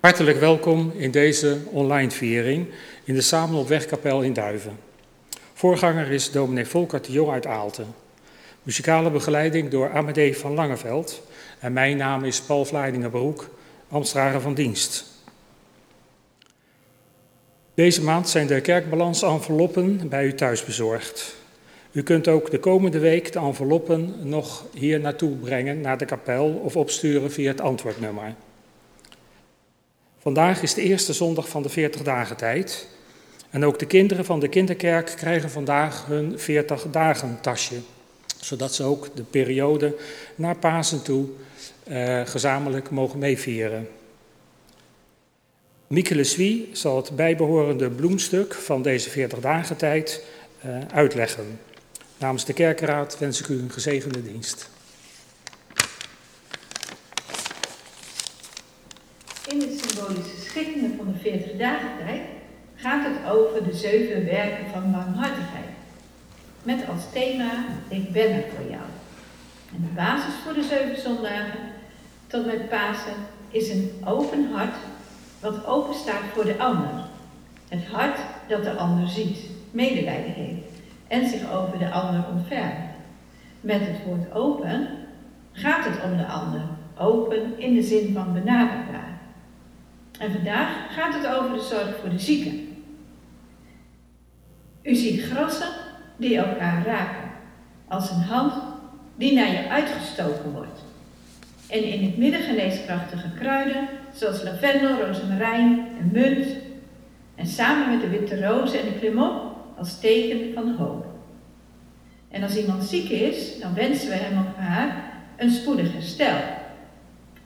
Hartelijk welkom in deze online viering in de Samen op Wegkapel in Duiven. Voorganger is dominee Volkert de Jong uit Aalten. Muzikale begeleiding door Amadee van Langeveld. En mijn naam is Paul Vlaardingenbroek, Amstraren van Dienst. Deze maand zijn de kerkbalans-enveloppen bij u thuis bezorgd. U kunt ook de komende week de enveloppen nog hier naartoe brengen, naar de kapel, of opsturen via het antwoordnummer. Vandaag is de eerste zondag van de 40 dagen tijd. En ook de kinderen van de kinderkerk krijgen vandaag hun 40 dagen tasje. Zodat ze ook de periode naar Pasen toe eh, gezamenlijk mogen meevieren. Mieke Leswie zal het bijbehorende bloemstuk van deze 40 dagen tijd uh, uitleggen. Namens de kerkenraad wens ik u een gezegende dienst. In symbolische schikkingen van de 40 dagen tijd gaat het over de zeven werken van barmhartigheid. Met als thema, ik ben er voor jou. En de basis voor de zeven zondagen tot met Pasen is een open hart wat open staat voor de ander. Het hart dat de ander ziet, medelijden heeft en zich over de ander ontfermt. Met het woord open gaat het om de ander. Open in de zin van benaderbaar. En vandaag gaat het over de zorg voor de zieken. U ziet grassen die elkaar raken, als een hand die naar je uitgestoken wordt. En in het midden geneeskrachtige kruiden, zoals lavendel, rozemarijn en munt. En samen met de witte roos en de klimop als teken van hoop. En als iemand ziek is, dan wensen we hem of haar een spoedig herstel.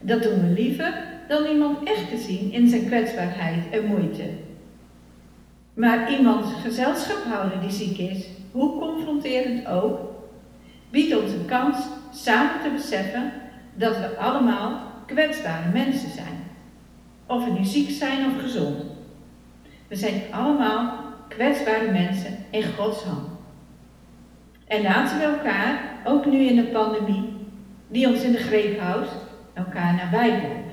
Dat doen we liever dan iemand echt te zien in zijn kwetsbaarheid en moeite. Maar iemand gezelschap houden die ziek is, hoe confronterend ook, biedt ons een kans samen te beseffen dat we allemaal kwetsbare mensen zijn. Of we nu ziek zijn of gezond. We zijn allemaal kwetsbare mensen in Gods hand. En laten we elkaar, ook nu in de pandemie, die ons in de greep houdt, elkaar nabij blijven.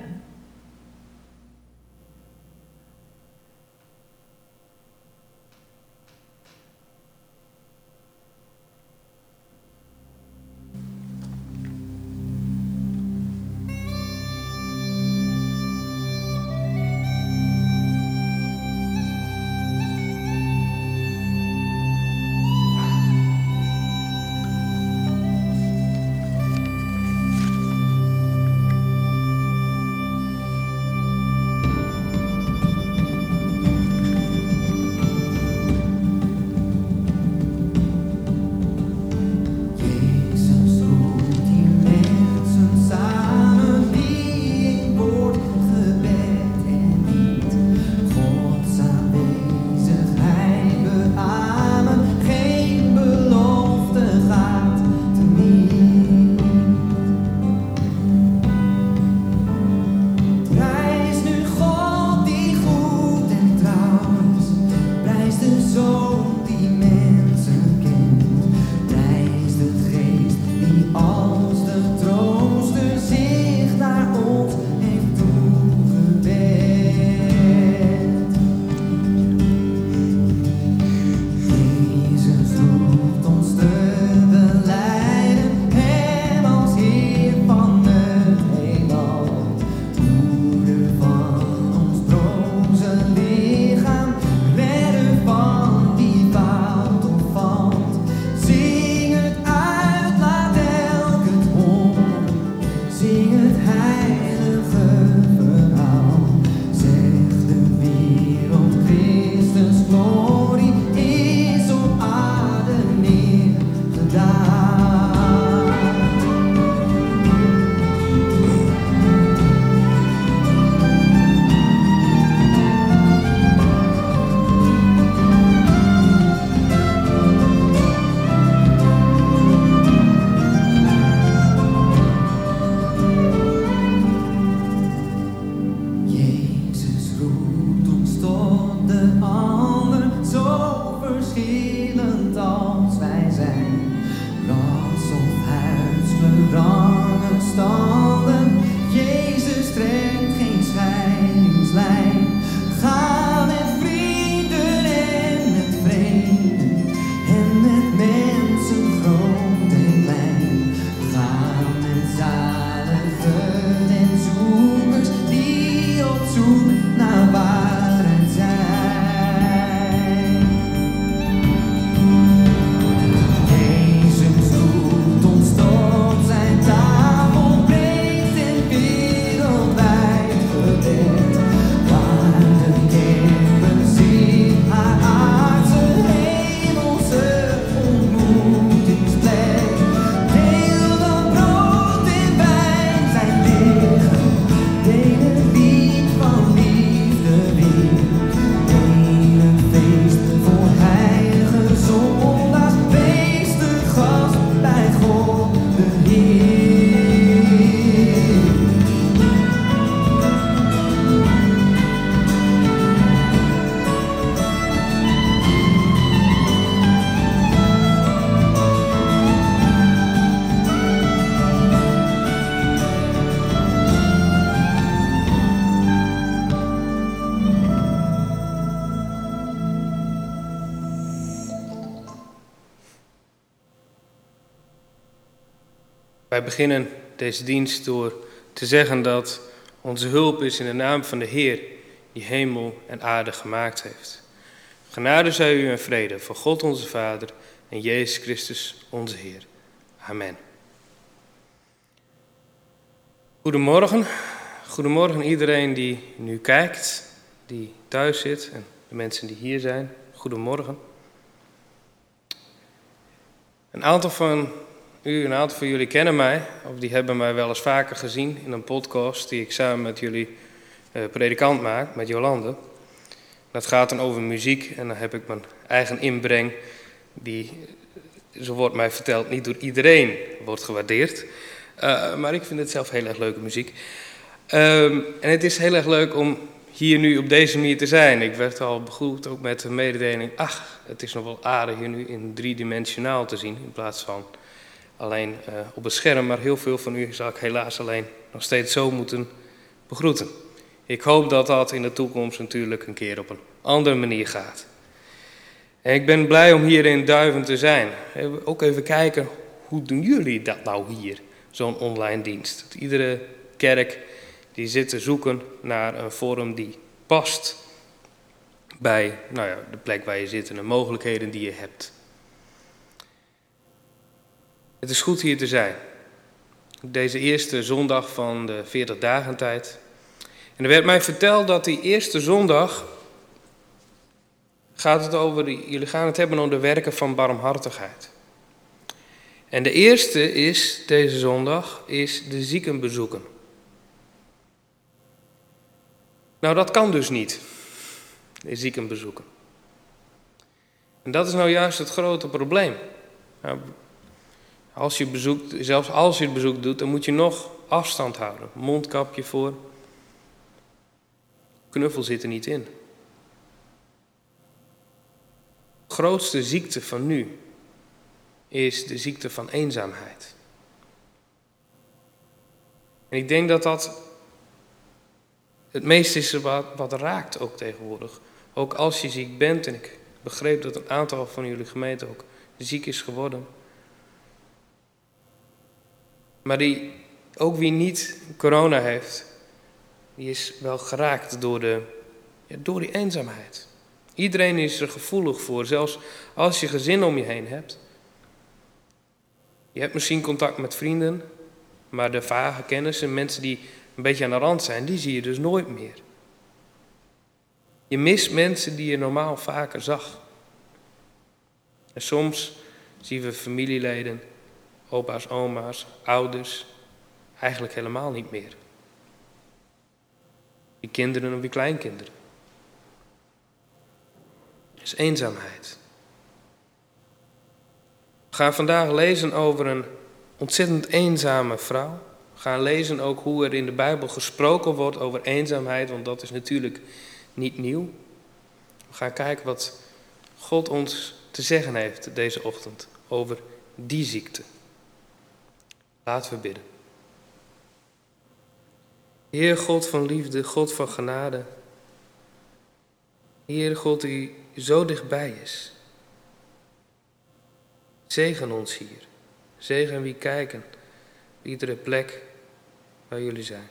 Wij beginnen deze dienst door te zeggen dat onze hulp is in de naam van de Heer, die hemel en aarde gemaakt heeft. Genade zij u en vrede van God onze Vader en Jezus Christus onze Heer. Amen. Goedemorgen. Goedemorgen iedereen die nu kijkt, die thuis zit en de mensen die hier zijn. Goedemorgen. Een aantal van u, een aantal van jullie kennen mij, of die hebben mij wel eens vaker gezien in een podcast die ik samen met jullie uh, predikant maak, met Jolande. Dat gaat dan over muziek en dan heb ik mijn eigen inbreng, die, zo wordt mij verteld, niet door iedereen wordt gewaardeerd. Uh, maar ik vind het zelf heel erg leuke muziek. Um, en het is heel erg leuk om hier nu op deze manier te zijn. Ik werd al begroet ook met de mededeling, ach, het is nog wel aardig hier nu in driedimensionaal te zien in plaats van alleen uh, op een scherm, maar heel veel van u zal ik helaas alleen nog steeds zo moeten begroeten. Ik hoop dat dat in de toekomst natuurlijk een keer op een andere manier gaat. En ik ben blij om hier in Duiven te zijn. Ook even kijken, hoe doen jullie dat nou hier, zo'n online dienst? Dat iedere kerk die zit te zoeken naar een vorm die past bij nou ja, de plek waar je zit en de mogelijkheden die je hebt. Het is goed hier te zijn. Deze eerste zondag van de 40 dagen tijd. En er werd mij verteld dat die eerste zondag gaat het over, jullie gaan het hebben over de werken van barmhartigheid. En de eerste is, deze zondag, is de zieken bezoeken. Nou, dat kan dus niet, de zieken bezoeken. En dat is nou juist het grote probleem. Nou, als je bezoekt, zelfs als je het bezoek doet, dan moet je nog afstand houden. Mondkapje voor. Knuffel zit er niet in. De grootste ziekte van nu is de ziekte van eenzaamheid. En ik denk dat dat het meest is wat, wat raakt ook tegenwoordig. Ook als je ziek bent, en ik begreep dat een aantal van jullie gemeenten ook ziek is geworden. Maar die, ook wie niet corona heeft, die is wel geraakt door, de, door die eenzaamheid. Iedereen is er gevoelig voor, zelfs als je gezin om je heen hebt. Je hebt misschien contact met vrienden, maar de vage kennissen, mensen die een beetje aan de rand zijn, die zie je dus nooit meer. Je mist mensen die je normaal vaker zag. En soms zien we familieleden opa's, oma's, ouders, eigenlijk helemaal niet meer. Je kinderen of je kleinkinderen. Het is eenzaamheid. We gaan vandaag lezen over een ontzettend eenzame vrouw. We gaan lezen ook hoe er in de Bijbel gesproken wordt over eenzaamheid, want dat is natuurlijk niet nieuw. We gaan kijken wat God ons te zeggen heeft deze ochtend over die ziekte. Laten we bidden. Heer God van liefde, God van genade. Heer God die zo dichtbij is. Zegen ons hier. Zegen wie kijken. Iedere plek waar jullie zijn.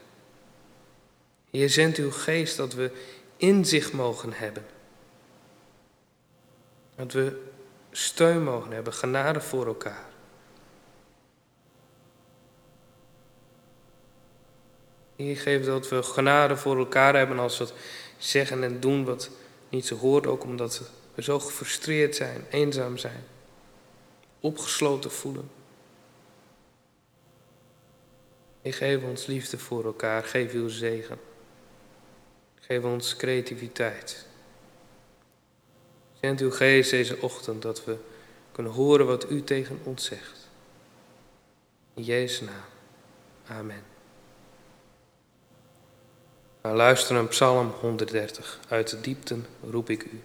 Heer, zendt uw geest dat we inzicht mogen hebben. Dat we steun mogen hebben, genade voor elkaar. Heer, geef dat we genade voor elkaar hebben als we zeggen en doen wat niet zo hoort. Ook omdat we zo gefrustreerd zijn, eenzaam zijn, opgesloten voelen. Heer, geef ons liefde voor elkaar, geef uw zegen. Geef ons creativiteit. Zend uw geest deze ochtend dat we kunnen horen wat u tegen ons zegt. In Jezus' naam. Amen. Maar luister naar Psalm 130. Uit de diepten roep ik u.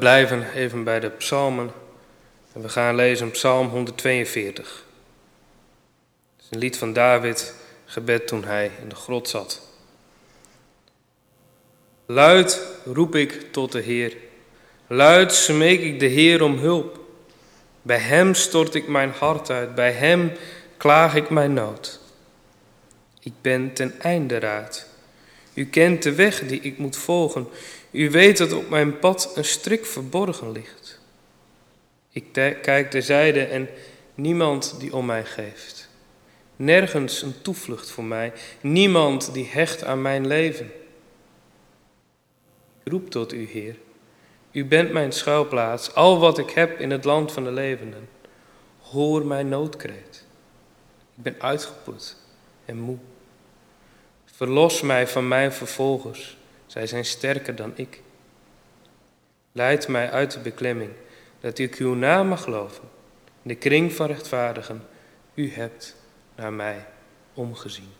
blijven even bij de psalmen en we gaan lezen Psalm 142. Het is een lied van David, gebed toen hij in de grot zat. Luid roep ik tot de Heer. Luid smeek ik de Heer om hulp. Bij Hem stort ik mijn hart uit, bij Hem klaag ik mijn nood. Ik ben ten einde raad. U kent de weg die ik moet volgen. U weet dat op mijn pad een strik verborgen ligt. Ik kijk terzijde en niemand die om mij geeft. Nergens een toevlucht voor mij, niemand die hecht aan mijn leven. Ik roep tot u, Heer. U bent mijn schuilplaats, al wat ik heb in het land van de levenden. Hoor mijn noodkreet. Ik ben uitgeput en moe. Verlos mij van mijn vervolgers, zij zijn sterker dan ik. Leid mij uit de beklemming, dat ik uw naam mag geloven. In de kring van rechtvaardigen, u hebt naar mij omgezien.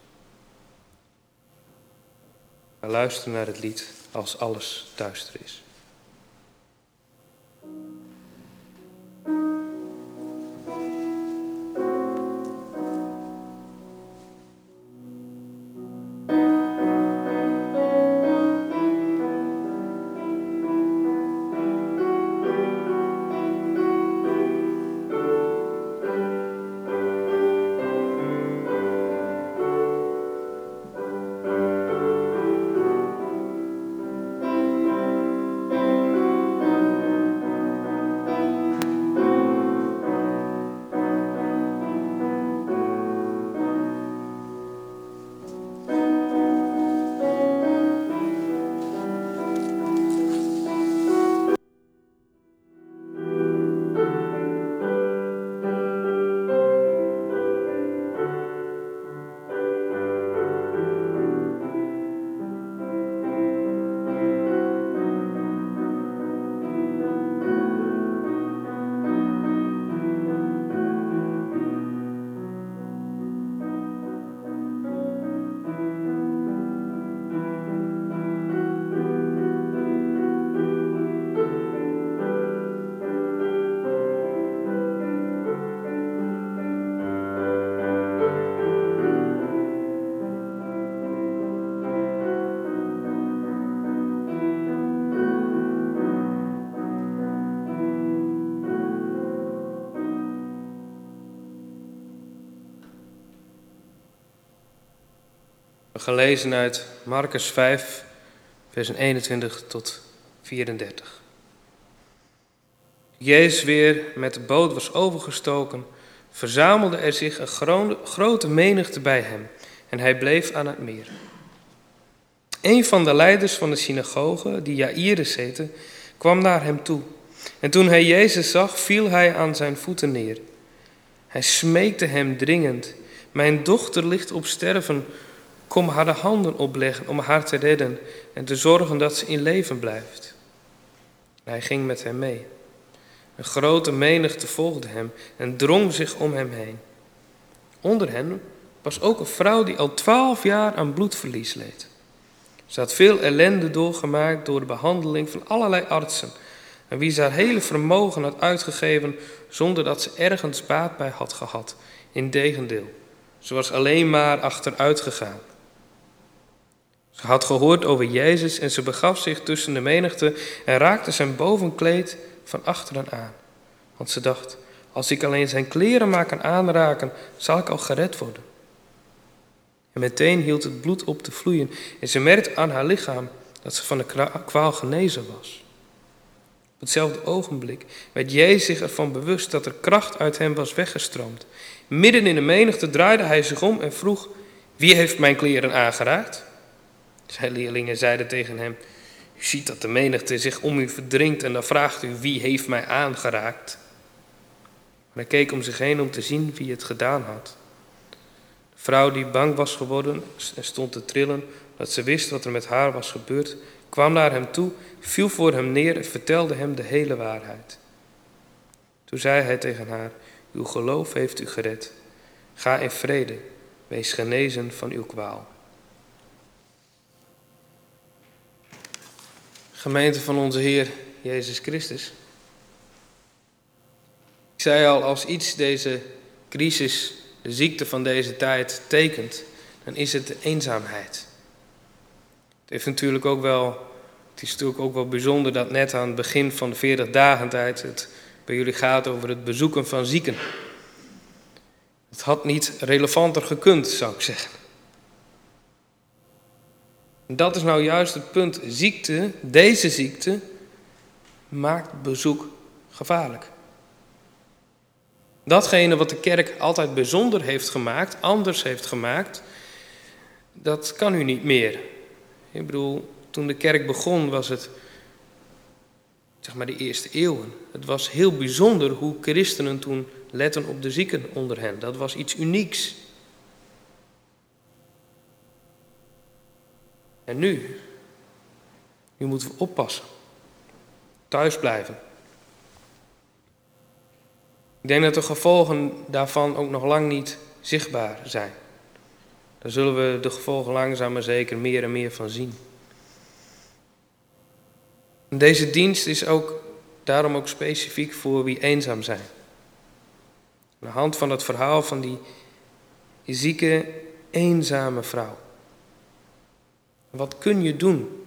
We luisteren naar het lied als alles duister is. Gelezen uit Marcus 5, vers 21 tot 34. Jezus weer met de boot was overgestoken, verzamelde er zich een grote menigte bij hem en hij bleef aan het meer. Een van de leiders van de synagoge, die Jairus heette, kwam naar hem toe. En toen hij Jezus zag, viel hij aan zijn voeten neer. Hij smeekte hem dringend: Mijn dochter ligt op sterven. Kom haar de handen opleggen om haar te redden en te zorgen dat ze in leven blijft. Hij ging met hem mee. Een grote menigte volgde hem en drong zich om hem heen. Onder hen was ook een vrouw die al twaalf jaar aan bloedverlies leed. Ze had veel ellende doorgemaakt door de behandeling van allerlei artsen, en wie ze haar hele vermogen had uitgegeven zonder dat ze ergens baat bij had gehad. Integendeel, ze was alleen maar achteruit gegaan. Ze had gehoord over Jezus en ze begaf zich tussen de menigte en raakte zijn bovenkleed van achteren aan. Want ze dacht, als ik alleen zijn kleren maar kan aanraken, zal ik al gered worden. En meteen hield het bloed op te vloeien en ze merkte aan haar lichaam dat ze van de kwaal genezen was. Op hetzelfde ogenblik werd Jezus zich ervan bewust dat er kracht uit hem was weggestroomd. Midden in de menigte draaide hij zich om en vroeg: Wie heeft mijn kleren aangeraakt? Zijn leerlingen zeiden tegen hem: U ziet dat de menigte zich om u verdringt en dan vraagt u: Wie heeft mij aangeraakt? Maar hij keek om zich heen om te zien wie het gedaan had. De vrouw die bang was geworden en stond te trillen, dat ze wist wat er met haar was gebeurd, kwam naar hem toe, viel voor hem neer en vertelde hem de hele waarheid. Toen zei hij tegen haar: Uw geloof heeft u gered. Ga in vrede, wees genezen van uw kwaal. Gemeente van onze Heer Jezus Christus. Ik zei al, als iets deze crisis, de ziekte van deze tijd tekent, dan is het de eenzaamheid. Het heeft natuurlijk ook wel, het is natuurlijk ook wel bijzonder dat net aan het begin van de 40 dagen tijd het bij jullie gaat over het bezoeken van zieken. Het had niet relevanter gekund, zou ik zeggen. Dat is nou juist het punt. Ziekte, deze ziekte, maakt bezoek gevaarlijk. Datgene wat de kerk altijd bijzonder heeft gemaakt, anders heeft gemaakt, dat kan u niet meer. Ik bedoel, toen de kerk begon was het, zeg maar de eerste eeuwen. Het was heel bijzonder hoe christenen toen letten op de zieken onder hen. Dat was iets unieks. En nu? Nu moeten we oppassen. Thuis blijven. Ik denk dat de gevolgen daarvan ook nog lang niet zichtbaar zijn. Daar zullen we de gevolgen langzaam maar zeker meer en meer van zien. Deze dienst is ook daarom ook specifiek voor wie eenzaam zijn. Aan de hand van het verhaal van die zieke, eenzame vrouw. Wat kun je doen?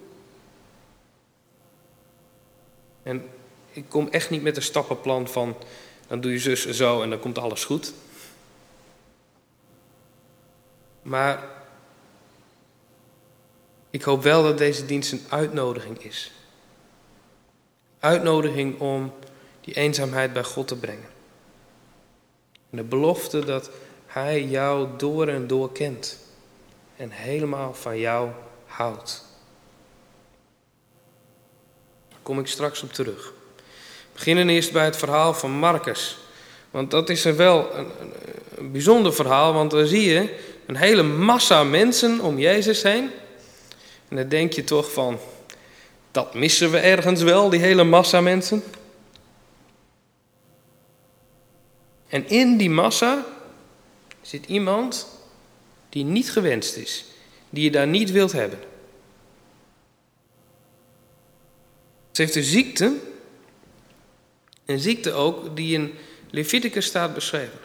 En ik kom echt niet met een stappenplan van dan doe je zus zo en dan komt alles goed. Maar ik hoop wel dat deze dienst een uitnodiging is. Uitnodiging om die eenzaamheid bij God te brengen. En de belofte dat Hij jou door en door kent en helemaal van jou houdt. Daar kom ik straks op terug. We beginnen eerst bij het verhaal van Marcus. Want dat is er wel een, een, een bijzonder verhaal, want dan zie je een hele massa mensen om Jezus heen. En dan denk je toch van, dat missen we ergens wel, die hele massa mensen. En in die massa zit iemand die niet gewenst is, die je daar niet wilt hebben. Ze heeft een ziekte, een ziekte ook die in Leviticus staat beschreven.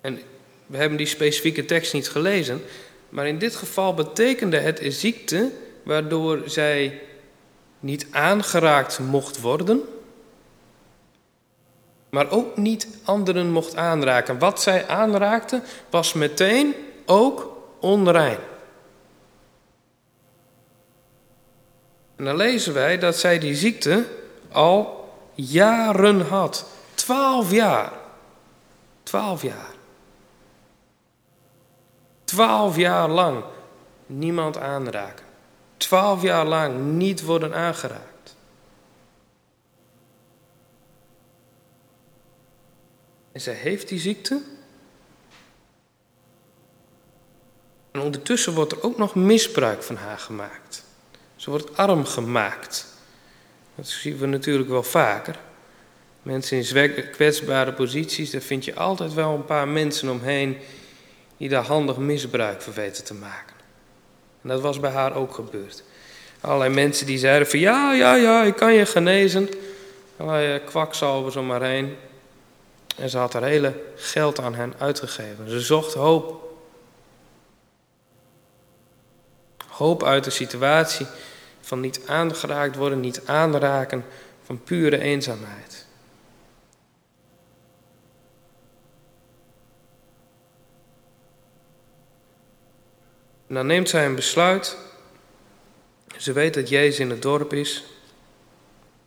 En we hebben die specifieke tekst niet gelezen, maar in dit geval betekende het een ziekte waardoor zij niet aangeraakt mocht worden, maar ook niet anderen mocht aanraken. Wat zij aanraakte was meteen ook onrein. En dan lezen wij dat zij die ziekte al jaren had. Twaalf jaar. Twaalf jaar. Twaalf jaar lang niemand aanraken. Twaalf jaar lang niet worden aangeraakt. En zij heeft die ziekte. En ondertussen wordt er ook nog misbruik van haar gemaakt. Ze wordt arm gemaakt. Dat zien we natuurlijk wel vaker. Mensen in kwetsbare posities, daar vind je altijd wel een paar mensen omheen die daar handig misbruik van weten te maken. En dat was bij haar ook gebeurd. Allerlei mensen die zeiden van ja, ja, ja, ik kan je genezen. Allerlei kwakzalvers om maar heen. En ze had haar hele geld aan hen uitgegeven. Ze zocht hoop. Hoop uit de situatie van niet aangeraakt worden, niet aanraken, van pure eenzaamheid. En dan neemt zij een besluit. Ze weet dat Jezus in het dorp is.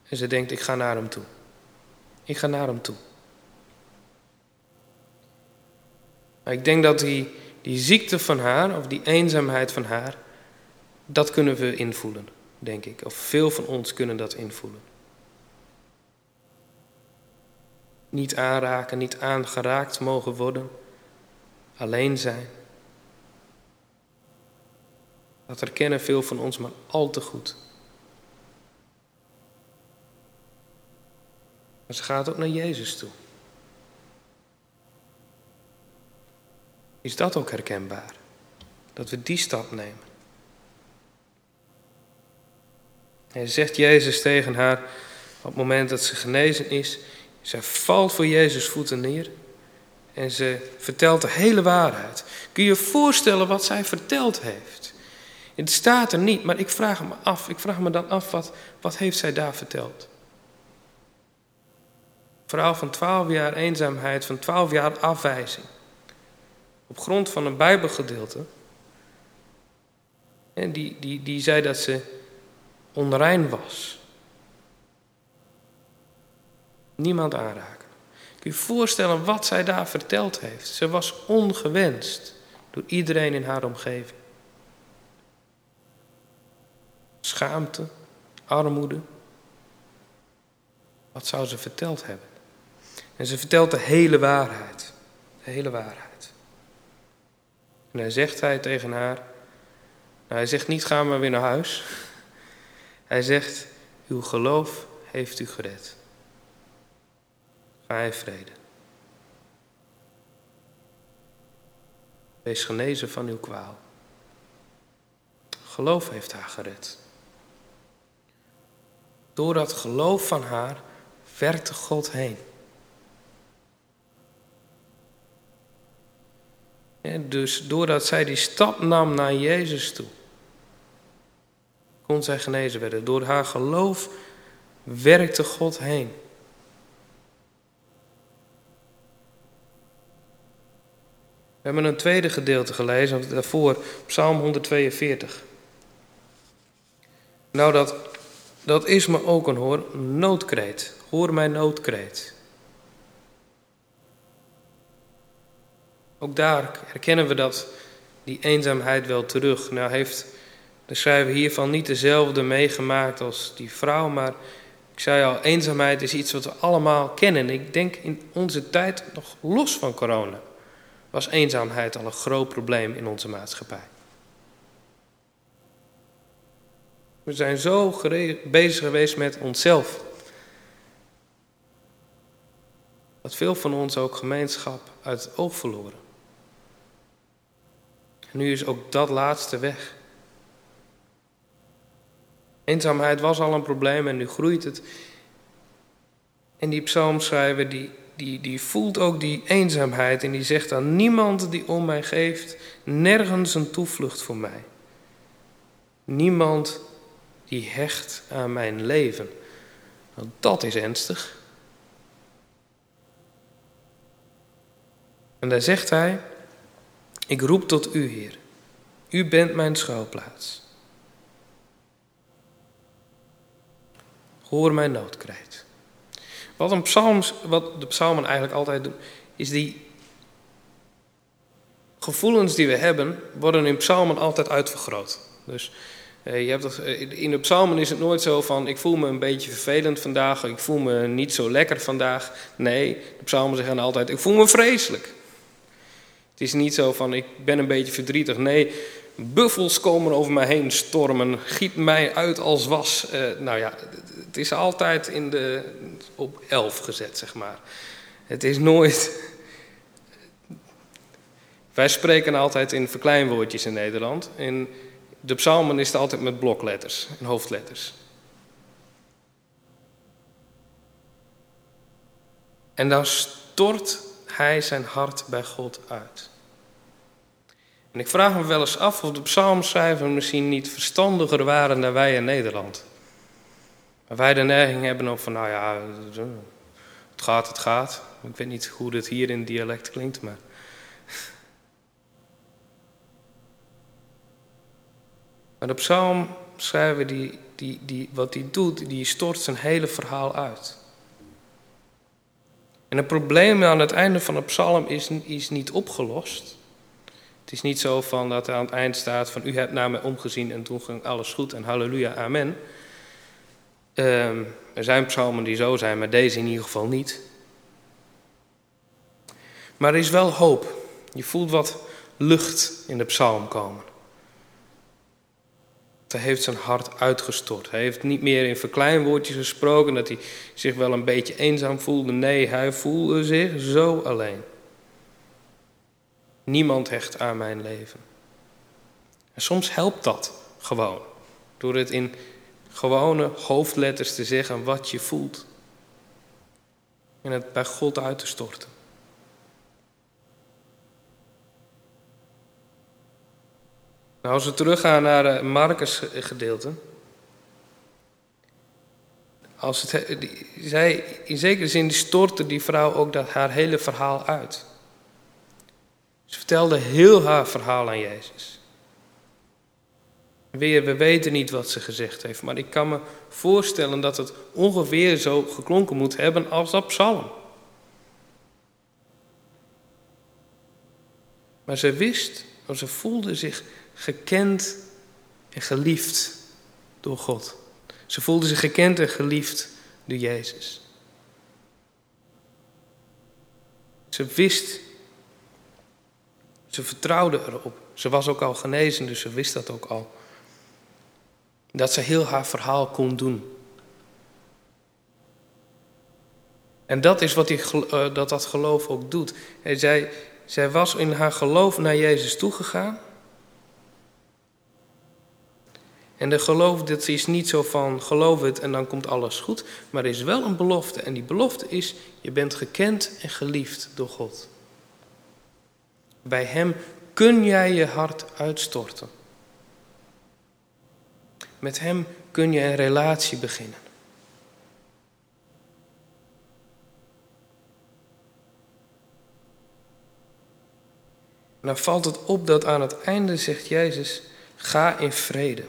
En ze denkt, ik ga naar hem toe. Ik ga naar hem toe. Ik denk dat die, die ziekte van haar, of die eenzaamheid van haar, dat kunnen we invoelen denk ik. Of veel van ons kunnen dat invoelen. Niet aanraken, niet aangeraakt mogen worden, alleen zijn. Dat herkennen veel van ons maar al te goed. Maar ze gaat ook naar Jezus toe. Is dat ook herkenbaar? Dat we die stap nemen. En zegt Jezus tegen haar op het moment dat ze genezen is. Zij valt voor Jezus voeten neer en ze vertelt de hele waarheid. Kun je je voorstellen wat zij verteld heeft? Het staat er niet, maar ik vraag me af, ik vraag me dan af, wat, wat heeft zij daar verteld? Verhaal van twaalf jaar eenzaamheid, van twaalf jaar afwijzing. Op grond van een bijbelgedeelte. En die, die, die zei dat ze onrein was. Niemand aanraken. Kun je voorstellen wat zij daar verteld heeft? Ze was ongewenst door iedereen in haar omgeving. Schaamte, armoede. Wat zou ze verteld hebben? En ze vertelt de hele waarheid. De hele waarheid. En dan zegt hij tegen haar. Nou, hij zegt niet ga maar weer naar huis. Hij zegt, uw geloof heeft u gered. Ga in vrede. Wees genezen van uw kwaal. Geloof heeft haar gered. Door dat geloof van haar werkte God heen. En dus doordat zij die stap nam naar Jezus toe, kon zij genezen worden. Door haar geloof werkte God heen. We hebben een tweede gedeelte gelezen, daarvoor Psalm 142. Nou, dat, dat is me ook een hoor, noodkreet. Hoor mijn noodkreet. Ook daar herkennen we dat, die eenzaamheid wel terug. Nou heeft de schrijver hiervan niet dezelfde meegemaakt als die vrouw, maar ik zei al, eenzaamheid is iets wat we allemaal kennen. Ik denk in onze tijd nog los van corona was eenzaamheid al een groot probleem in onze maatschappij. We zijn zo bezig geweest met onszelf. Dat veel van ons ook gemeenschap uit het oog verloren. En nu is ook dat laatste weg. Eenzaamheid was al een probleem en nu groeit het. En die psalmschrijver die, die, die voelt ook die eenzaamheid en die zegt aan niemand die om mij geeft, nergens een toevlucht voor mij. Niemand die hecht aan mijn leven. Nou, dat is ernstig. En daar zegt hij, ik roep tot u, Heer. U bent mijn schuilplaats. Hoor mijn noodkreet. Wat, psalms, wat de psalmen eigenlijk altijd doen, is die gevoelens die we hebben, worden in psalmen altijd uitvergroot. Dus eh, je hebt dat, eh, in de psalmen is het nooit zo van, ik voel me een beetje vervelend vandaag, ik voel me niet zo lekker vandaag. Nee, de psalmen zeggen altijd, ik voel me vreselijk. Het is niet zo van, ik ben een beetje verdrietig. Nee, buffels komen over mij heen stormen, giet mij uit als was. Uh, nou ja, het is altijd in de, op elf gezet, zeg maar. Het is nooit... Wij spreken altijd in verkleinwoordjes in Nederland. In de psalmen is het altijd met blokletters en hoofdletters. En dan stort hij zijn hart bij God uit. En ik vraag me wel eens af of de psalmschrijver misschien niet verstandiger waren dan wij in Nederland. Maar wij de neiging hebben om van, nou ja, het gaat, het gaat. Ik weet niet hoe dit hier in dialect klinkt, maar... Maar de psalmschrijver, die, die, die, wat hij doet, die stort zijn hele verhaal uit. En het probleem aan het einde van de psalm is, is niet opgelost. Het is niet zo van dat er aan het eind staat van u hebt naar mij omgezien en toen ging alles goed en halleluja, amen. Um, er zijn psalmen die zo zijn, maar deze in ieder geval niet. Maar er is wel hoop. Je voelt wat lucht in de psalm komen. Hij heeft zijn hart uitgestort. Hij heeft niet meer in verkleinwoordjes gesproken dat hij zich wel een beetje eenzaam voelde. Nee, hij voelde zich zo alleen. Niemand hecht aan mijn leven. En soms helpt dat gewoon. Door het in gewone hoofdletters te zeggen wat je voelt. En het bij God uit te storten. Nou, als we teruggaan naar het Marcus gedeelte. Als het, zij, in zekere zin stortte die vrouw ook dat haar hele verhaal uit. Ze vertelde heel haar verhaal aan Jezus. Weer, we weten niet wat ze gezegd heeft, maar ik kan me voorstellen dat het ongeveer zo geklonken moet hebben als dat psalm. Maar ze wist, of ze voelde zich gekend en geliefd door God. Ze voelde zich gekend en geliefd door Jezus. Ze wist, ze vertrouwde erop. Ze was ook al genezen, dus ze wist dat ook al. Dat ze heel haar verhaal kon doen. En dat is wat die, eh, dat, dat geloof ook doet. Zij, zij was in haar geloof naar Jezus toegegaan. En de geloof, dat is niet zo van geloof het en dan komt alles goed. Maar er is wel een belofte. En die belofte is, je bent gekend en geliefd door God. Bij Hem kun jij je hart uitstorten. Met Hem kun je een relatie beginnen. En dan valt het op dat aan het einde zegt Jezus, ga in vrede.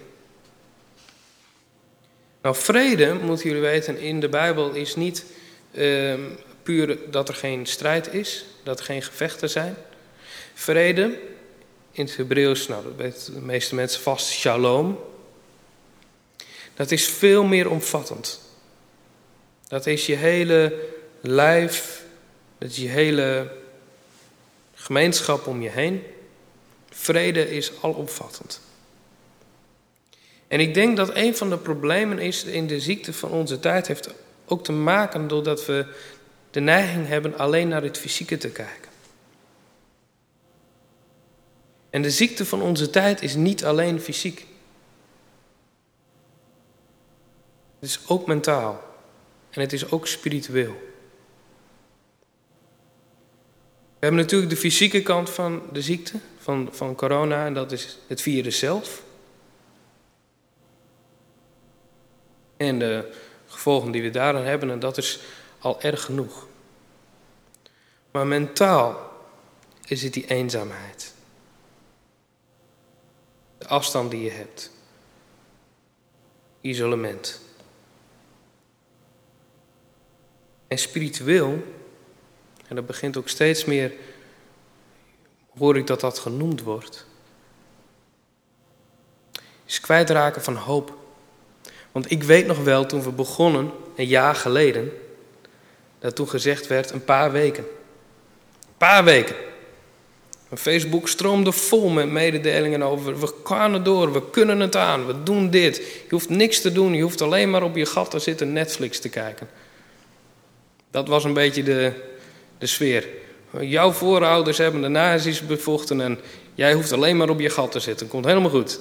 Nou, vrede, moeten jullie weten, in de Bijbel is niet uh, puur dat er geen strijd is, dat er geen gevechten zijn. Vrede, in het Hebreeuws, nou dat weten de meeste mensen vast, shalom. Dat is veel meer omvattend. Dat is je hele lijf, dat is je hele gemeenschap om je heen. Vrede is alomvattend. En ik denk dat een van de problemen is in de ziekte van onze tijd heeft ook te maken doordat we de neiging hebben alleen naar het fysieke te kijken. En de ziekte van onze tijd is niet alleen fysiek. Het is ook mentaal. En het is ook spiritueel. We hebben natuurlijk de fysieke kant van de ziekte, van, van corona, en dat is het virus zelf. En de gevolgen die we daaraan hebben, en dat is al erg genoeg. Maar mentaal is het die eenzaamheid. Afstand die je hebt. Isolement. En spiritueel, en dat begint ook steeds meer, hoor ik dat dat genoemd wordt, is kwijtraken van hoop. Want ik weet nog wel, toen we begonnen, een jaar geleden, dat toen gezegd werd een paar weken. Een paar weken. Facebook stroomde vol met mededelingen over, we gaan er door, we kunnen het aan, we doen dit. Je hoeft niks te doen, je hoeft alleen maar op je gat te zitten Netflix te kijken. Dat was een beetje de, de sfeer. Jouw voorouders hebben de nazi's bevochten en jij hoeft alleen maar op je gat te zitten. Komt helemaal goed.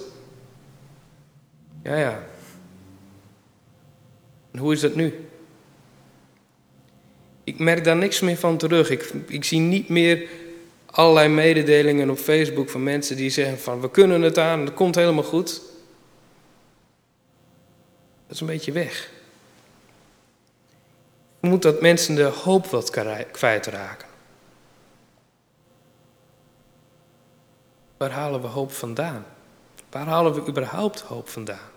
Ja, ja. Hoe is dat nu? Ik merk daar niks meer van terug. Ik, ik zie niet meer allerlei mededelingen op Facebook van mensen die zeggen van we kunnen het aan, het komt helemaal goed. Dat is een beetje weg. Hoe moet dat mensen de hoop wat kwijtraken? Waar halen we hoop vandaan? Waar halen we überhaupt hoop vandaan?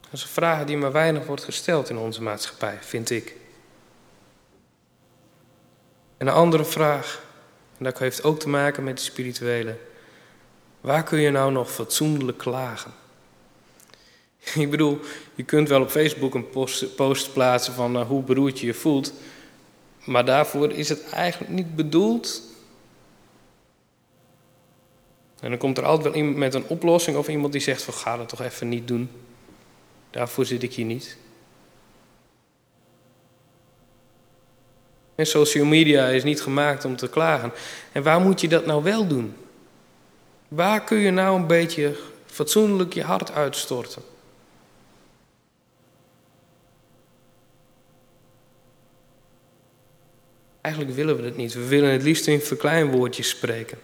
Dat is een vraag die maar weinig wordt gesteld in onze maatschappij, vind ik. En een andere vraag, en dat heeft ook te maken met de spirituele. Waar kun je nou nog fatsoenlijk klagen? Ik bedoel, je kunt wel op Facebook een post, plaatsen van uh, hoe beroerd je je voelt. Maar daarvoor is het eigenlijk niet bedoeld. En dan komt er altijd wel iemand met een oplossing of iemand die zegt van ga dat toch even niet doen. Daarvoor zit ik hier niet. En social media is niet gemaakt om te klagen. En waar moet je dat nou wel doen? Waar kun je nou een beetje fatsoenlijk je hart uitstorten. Eigenlijk willen we het niet. We willen het liefst in verkleinwoordjes spreken.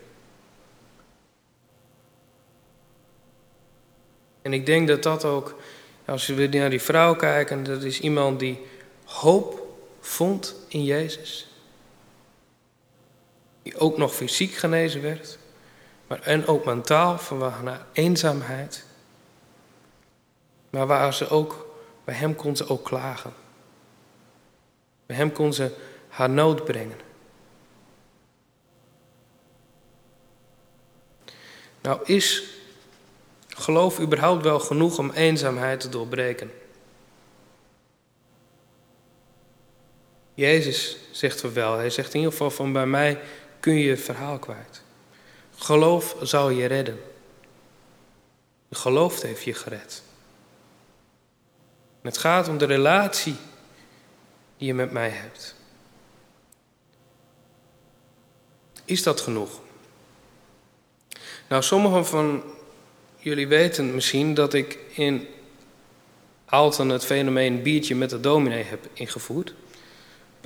En ik denk dat dat ook, als we naar die vrouw kijken, dat is iemand die hoop vond in Jezus. Die ook nog fysiek genezen werd, maar en ook mentaal van naar eenzaamheid. Maar waar ze ook, bij hem kon ze ook klagen. Bij hem kon ze haar nood brengen. Nou is geloof überhaupt wel genoeg om eenzaamheid te doorbreken? Jezus zegt er wel. Hij zegt in ieder geval van bij mij kun je verhaal kwijt. Geloof zal je redden. Geloof heeft je gered. het gaat om de relatie die je met mij hebt. Is dat genoeg? Nou, sommigen van jullie weten misschien dat ik in Alten het fenomeen biertje met de dominee heb ingevoerd.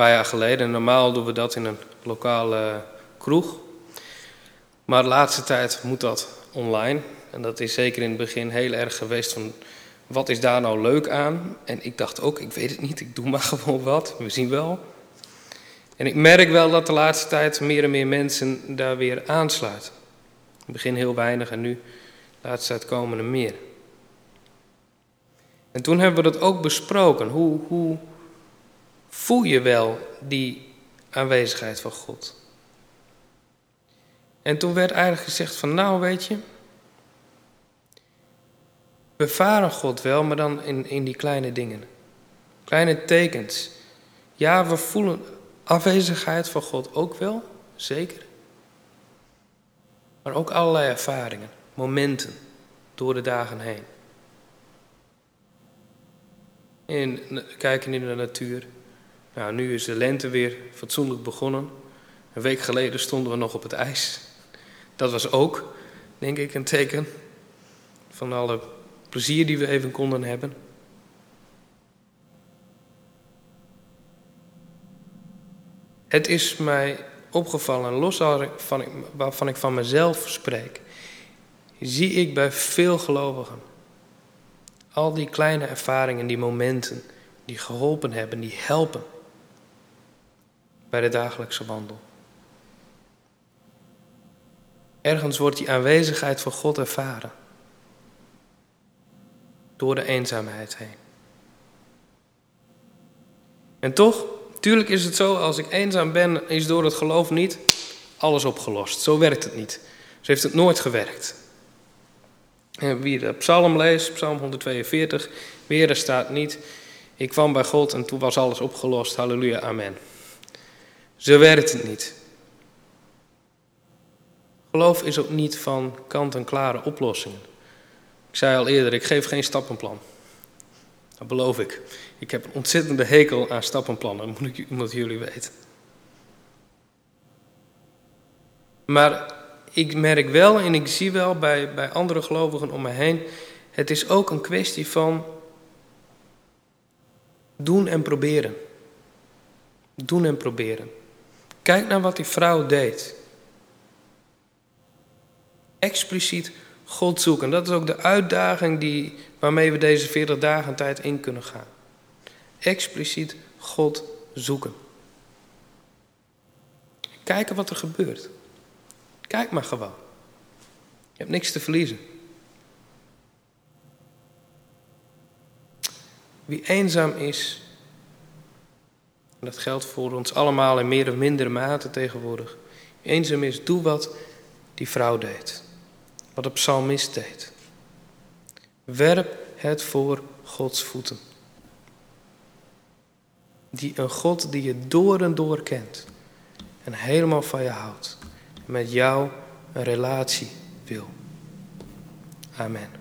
Paar jaar geleden. Normaal doen we dat in een lokale kroeg. Maar de laatste tijd moet dat online. En dat is zeker in het begin heel erg geweest van... wat is daar nou leuk aan? En ik dacht ook, ik weet het niet, ik doe maar gewoon wat. We zien wel. En ik merk wel dat de laatste tijd meer en meer mensen daar weer aansluiten. In het begin heel weinig en nu de laatste tijd komen er meer. En toen hebben we dat ook besproken. Hoe, hoe voel je wel die aanwezigheid van God? En toen werd eigenlijk gezegd van nou weet je, we varen God wel, maar dan in, in die kleine dingen. Kleine tekens. Ja, we voelen afwezigheid van God ook wel, zeker. Maar ook allerlei ervaringen, momenten door de dagen heen. En kijken in de natuur. Nou, nu is de lente weer fatsoenlijk begonnen. Een week geleden stonden we nog op het ijs. Dat was ook, denk ik, een teken van alle plezier die we even konden hebben. Het is mij opgevallen, los ik, waarvan ik van mezelf spreek, zie ik bij veel gelovigen al die kleine ervaringen, die momenten, die geholpen hebben, die helpen bij de dagelijkse wandel. Ergens wordt die aanwezigheid van God ervaren. Door de eenzaamheid heen. En toch Tuurlijk is het zo, als ik eenzaam ben, is door het geloof niet alles opgelost. Zo werkt het niet. Zo heeft het nooit gewerkt. En wie de psalm leest, psalm 142, weer er staat niet, ik kwam bij God en toen was alles opgelost, halleluja, amen. Zo werkt het niet. Geloof is ook niet van kant-en-klare oplossingen. Ik zei al eerder, ik geef geen stappenplan. Dat beloof ik. Ik heb een ontzettende hekel aan stappenplannen, moet, ik, jullie weten. Maar ik merk wel en ik zie wel bij, bij andere gelovigen om me heen, het is ook een kwestie van doen en proberen. Doen en proberen. Kijk naar wat die vrouw deed. Expliciet God zoeken. Dat is ook de uitdaging die, waarmee we deze 40 dagen tijd in kunnen gaan. Expliciet God zoeken. Kijken wat er gebeurt. Kijk maar gewoon. Je hebt niks te verliezen. Wie eenzaam is, en dat geldt voor ons allemaal in meer of mindere mate tegenwoordig. Eenzaam is, doe wat die vrouw deed. Wat de psalmist deed. Werp het voor Gods voeten. Die een God die je door en door kent en helemaal van je houdt. En met jou een relatie wil. Amen.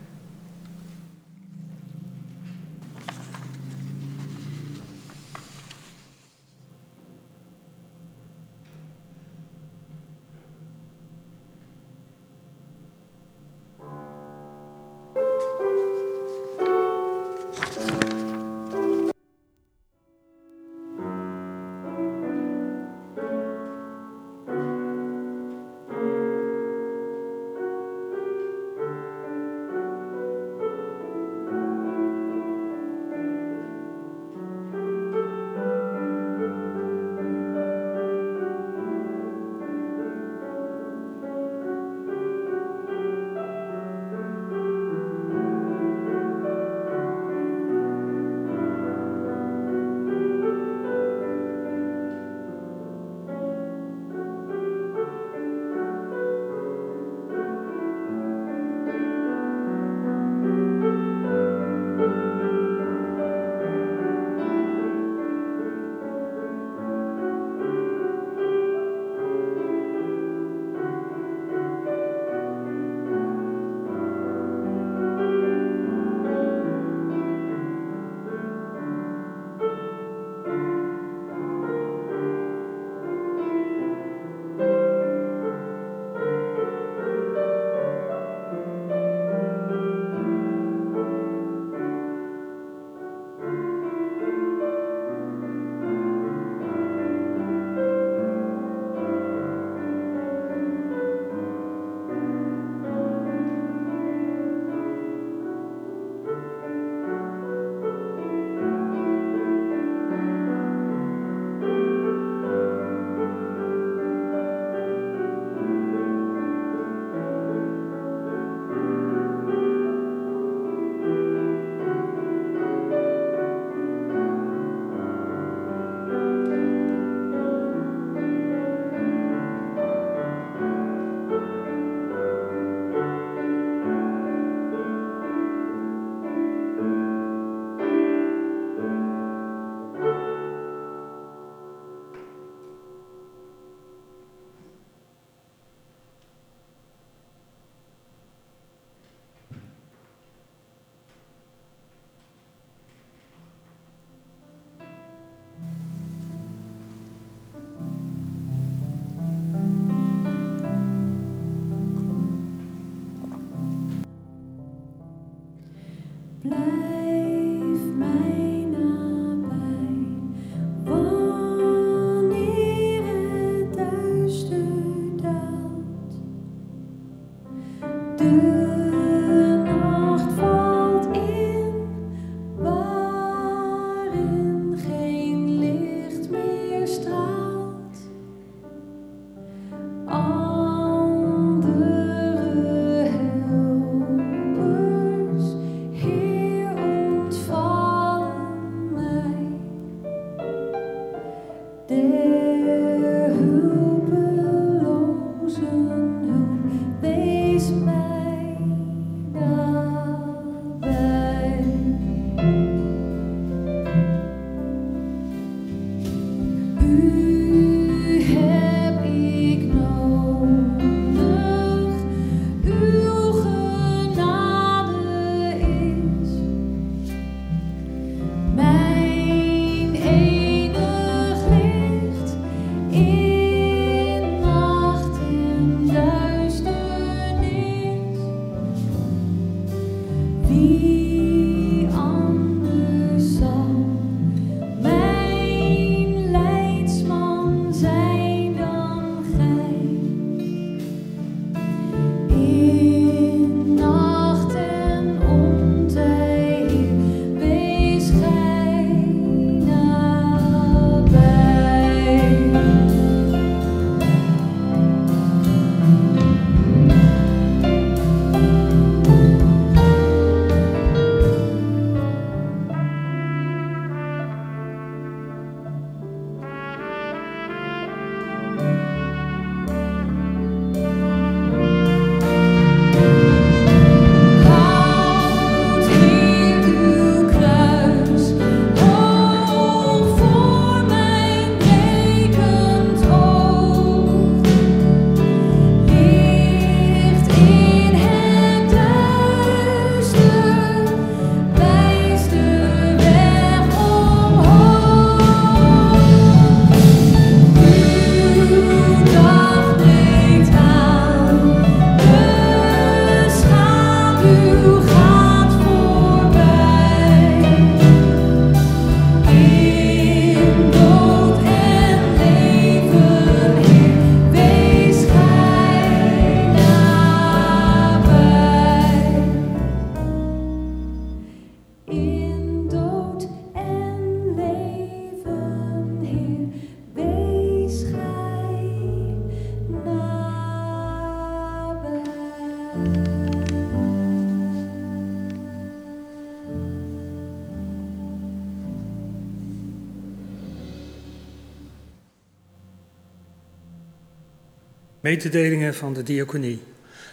Mededelingen van de diaconie.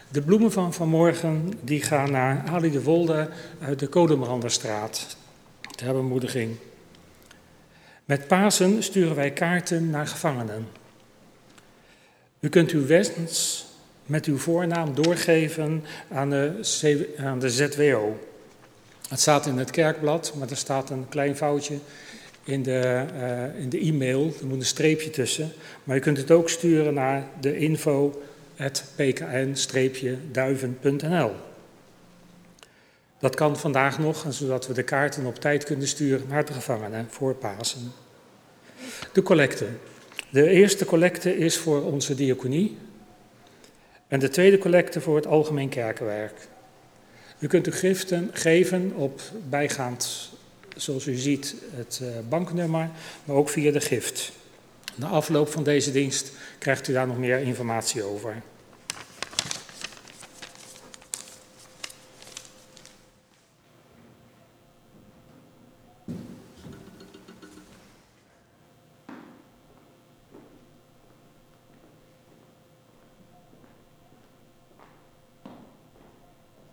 De bloemen van vanmorgen die gaan naar Ali de Wolde uit de Kodemranderstraat. Ter bemoediging. Met Pasen sturen wij kaarten naar gevangenen. U kunt uw wens met uw voornaam doorgeven aan de, aan de ZWO. Het staat in het kerkblad, maar er staat een klein foutje in de, uh, in de e-mail. Er moet een streepje tussen. Maar je kunt het ook sturen naar de info.pkn-duiven.nl. Dat kan vandaag nog, zodat we de kaarten op tijd kunnen sturen naar de gevangenen voor Pasen. De collecte. De eerste collecte is voor onze diaconie. En de tweede collecte voor het algemeen kerkenwerk. U kunt uw giften geven op bijgaand zoals u ziet, het eh, banknummer, maar ook via de gift. Na afloop van deze dienst krijgt u daar nog meer informatie over.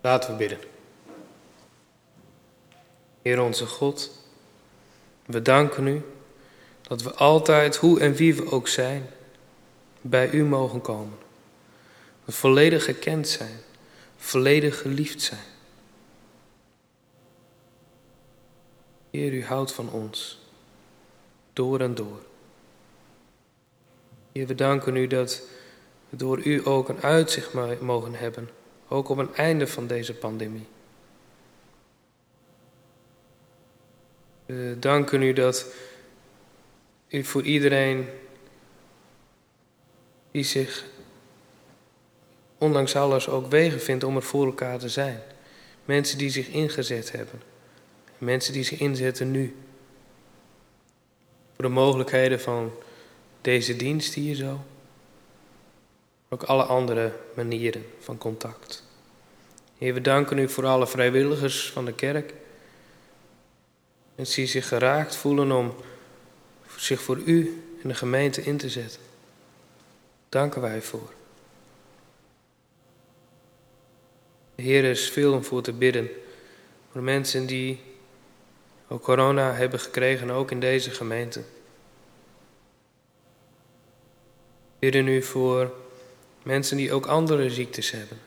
Laten we bidden. Heer onze God, we danken u dat we altijd, hoe en wie we ook zijn, bij u mogen komen. We volledig gekend zijn, volledig geliefd zijn. Heer, u houdt van ons, door en door. Heer, we danken u dat we door u ook een uitzicht mogen hebben, ook op een einde van deze pandemie. Danken u dat u voor iedereen die zich ondanks alles ook wegen vindt om er voor elkaar te zijn. Mensen die zich ingezet hebben. Mensen die zich inzetten nu. Voor de mogelijkheden van deze dienst hier zo. Ook alle andere manieren van contact. Heer, we danken u voor alle vrijwilligers van de kerk. Mensen die zich geraakt voelen om zich voor u en de gemeente in te zetten. Danken wij voor. Heer, is veel om voor te bidden. Voor de mensen die ook corona hebben gekregen, ook in deze gemeente. Bidden u voor mensen die ook andere ziektes hebben.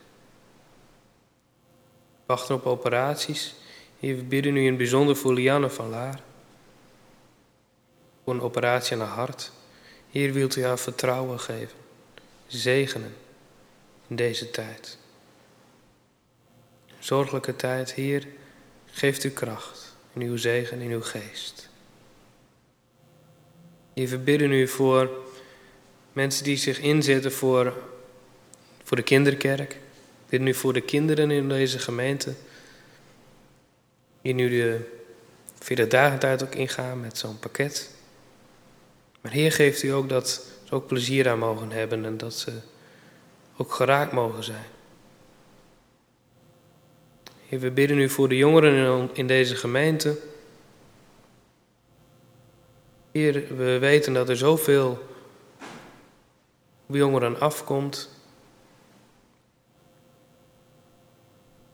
Wachten op operaties. Heer, we bidden u in bijzonder voor Lianne van Laar. Voor een operatie aan haar hart. Hier wilt u haar vertrouwen geven. Zegenen in deze tijd zorgelijke tijd, Heer, geeft u kracht in uw zegen, in uw geest. Heer, we bidden u voor mensen die zich inzetten voor, voor de kinderkerk. We bidden u voor de kinderen in deze gemeente. Die nu de 40 dagen tijd ook ingaan met zo'n pakket. Maar Heer, geeft u ook dat ze ook plezier aan mogen hebben en dat ze ook geraakt mogen zijn. Heer, we bidden u voor de jongeren in deze gemeente. Heer, we weten dat er zoveel jongeren afkomt.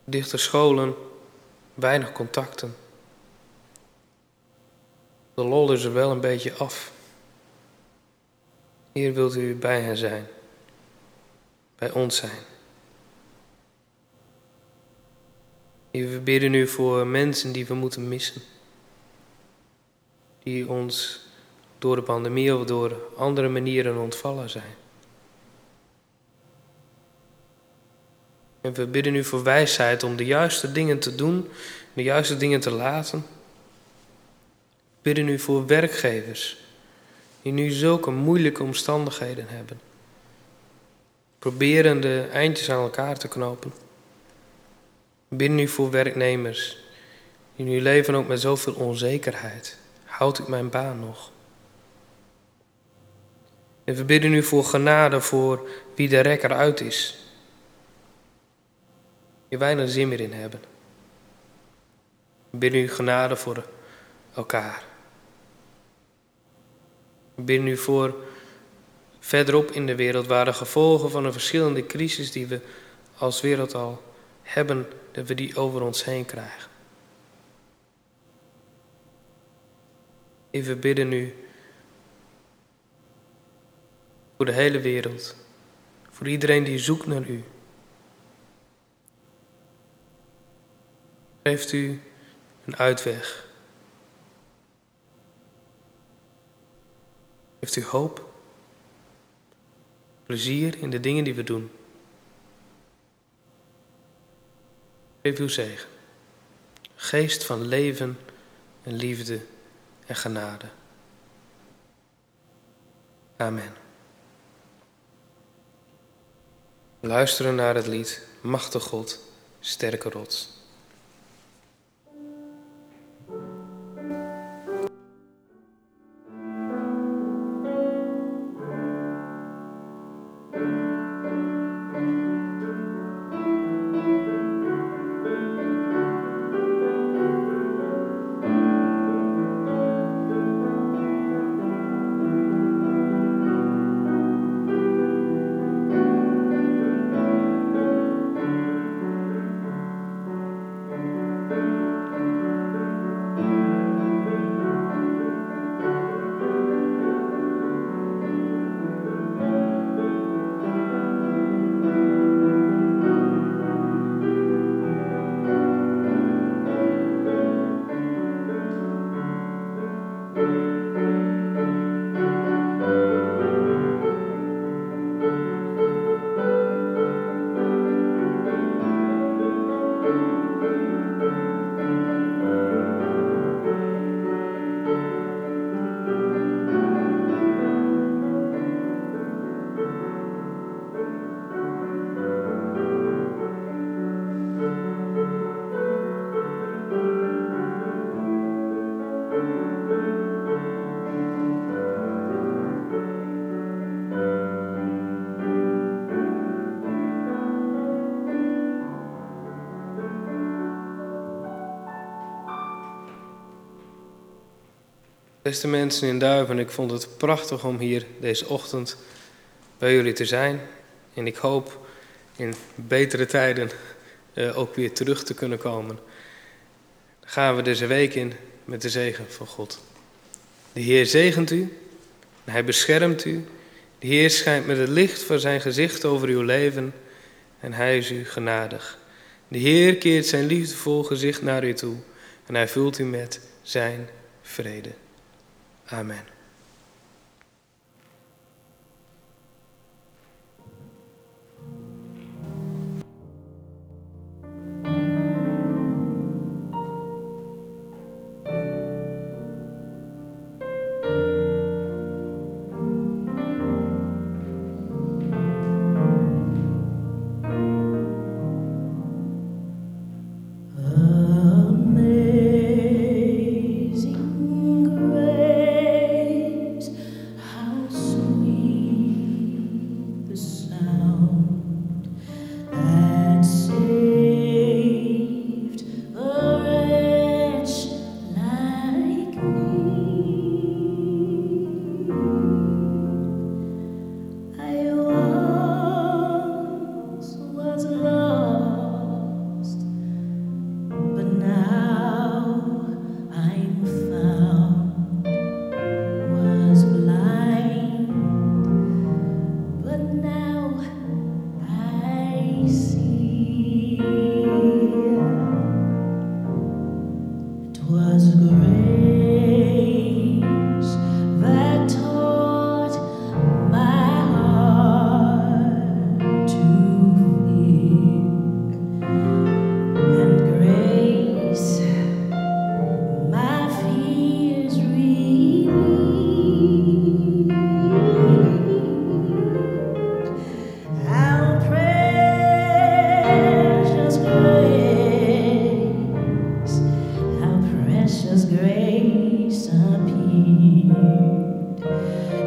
Dichte scholen, weinig contacten. De lol is er wel een beetje af. Heer, wilt u bij hen zijn, bij ons zijn. we bidden nu voor mensen die we moeten missen. Die ons door de pandemie of door andere manieren ontvallen zijn. En we bidden u voor wijsheid om de juiste dingen te doen, de juiste dingen te laten. We bidden u voor werkgevers die nu zulke moeilijke omstandigheden hebben. Proberen de eindjes aan elkaar te knopen. Binnen u voor werknemers die nu leven ook met zoveel onzekerheid. Houd ik mijn baan nog? En we bidden u voor genade voor wie de rekker uit is. Je weinig zin meer in hebben. Bidden u genade voor elkaar. Bidden u voor verderop in de wereld waar de gevolgen van een verschillende crisis die we als wereld al hebben dat we die over ons heen krijgen. Even bidden nu voor de hele wereld, voor iedereen die zoekt naar u. Geeft u een uitweg. Heeft u hoop, plezier in de dingen die we doen. Geef uw zegen. Geest van leven en liefde en genade. Amen. Luisteren naar het lied Machtig God, sterke rots. Beste mensen in Duiven, ik vond het prachtig om hier deze ochtend bij jullie te zijn. En ik hoop in betere tijden uh, ook weer terug te kunnen komen. Dan gaan we deze week in met de zegen van God. De Heer zegent u, Hij beschermt u. De Heer schijnt met het licht van zijn gezicht over uw leven en Hij is u genadig. De Heer keert zijn liefdevol gezicht naar u toe en Hij vult u met zijn vrede. Amen.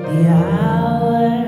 The hour.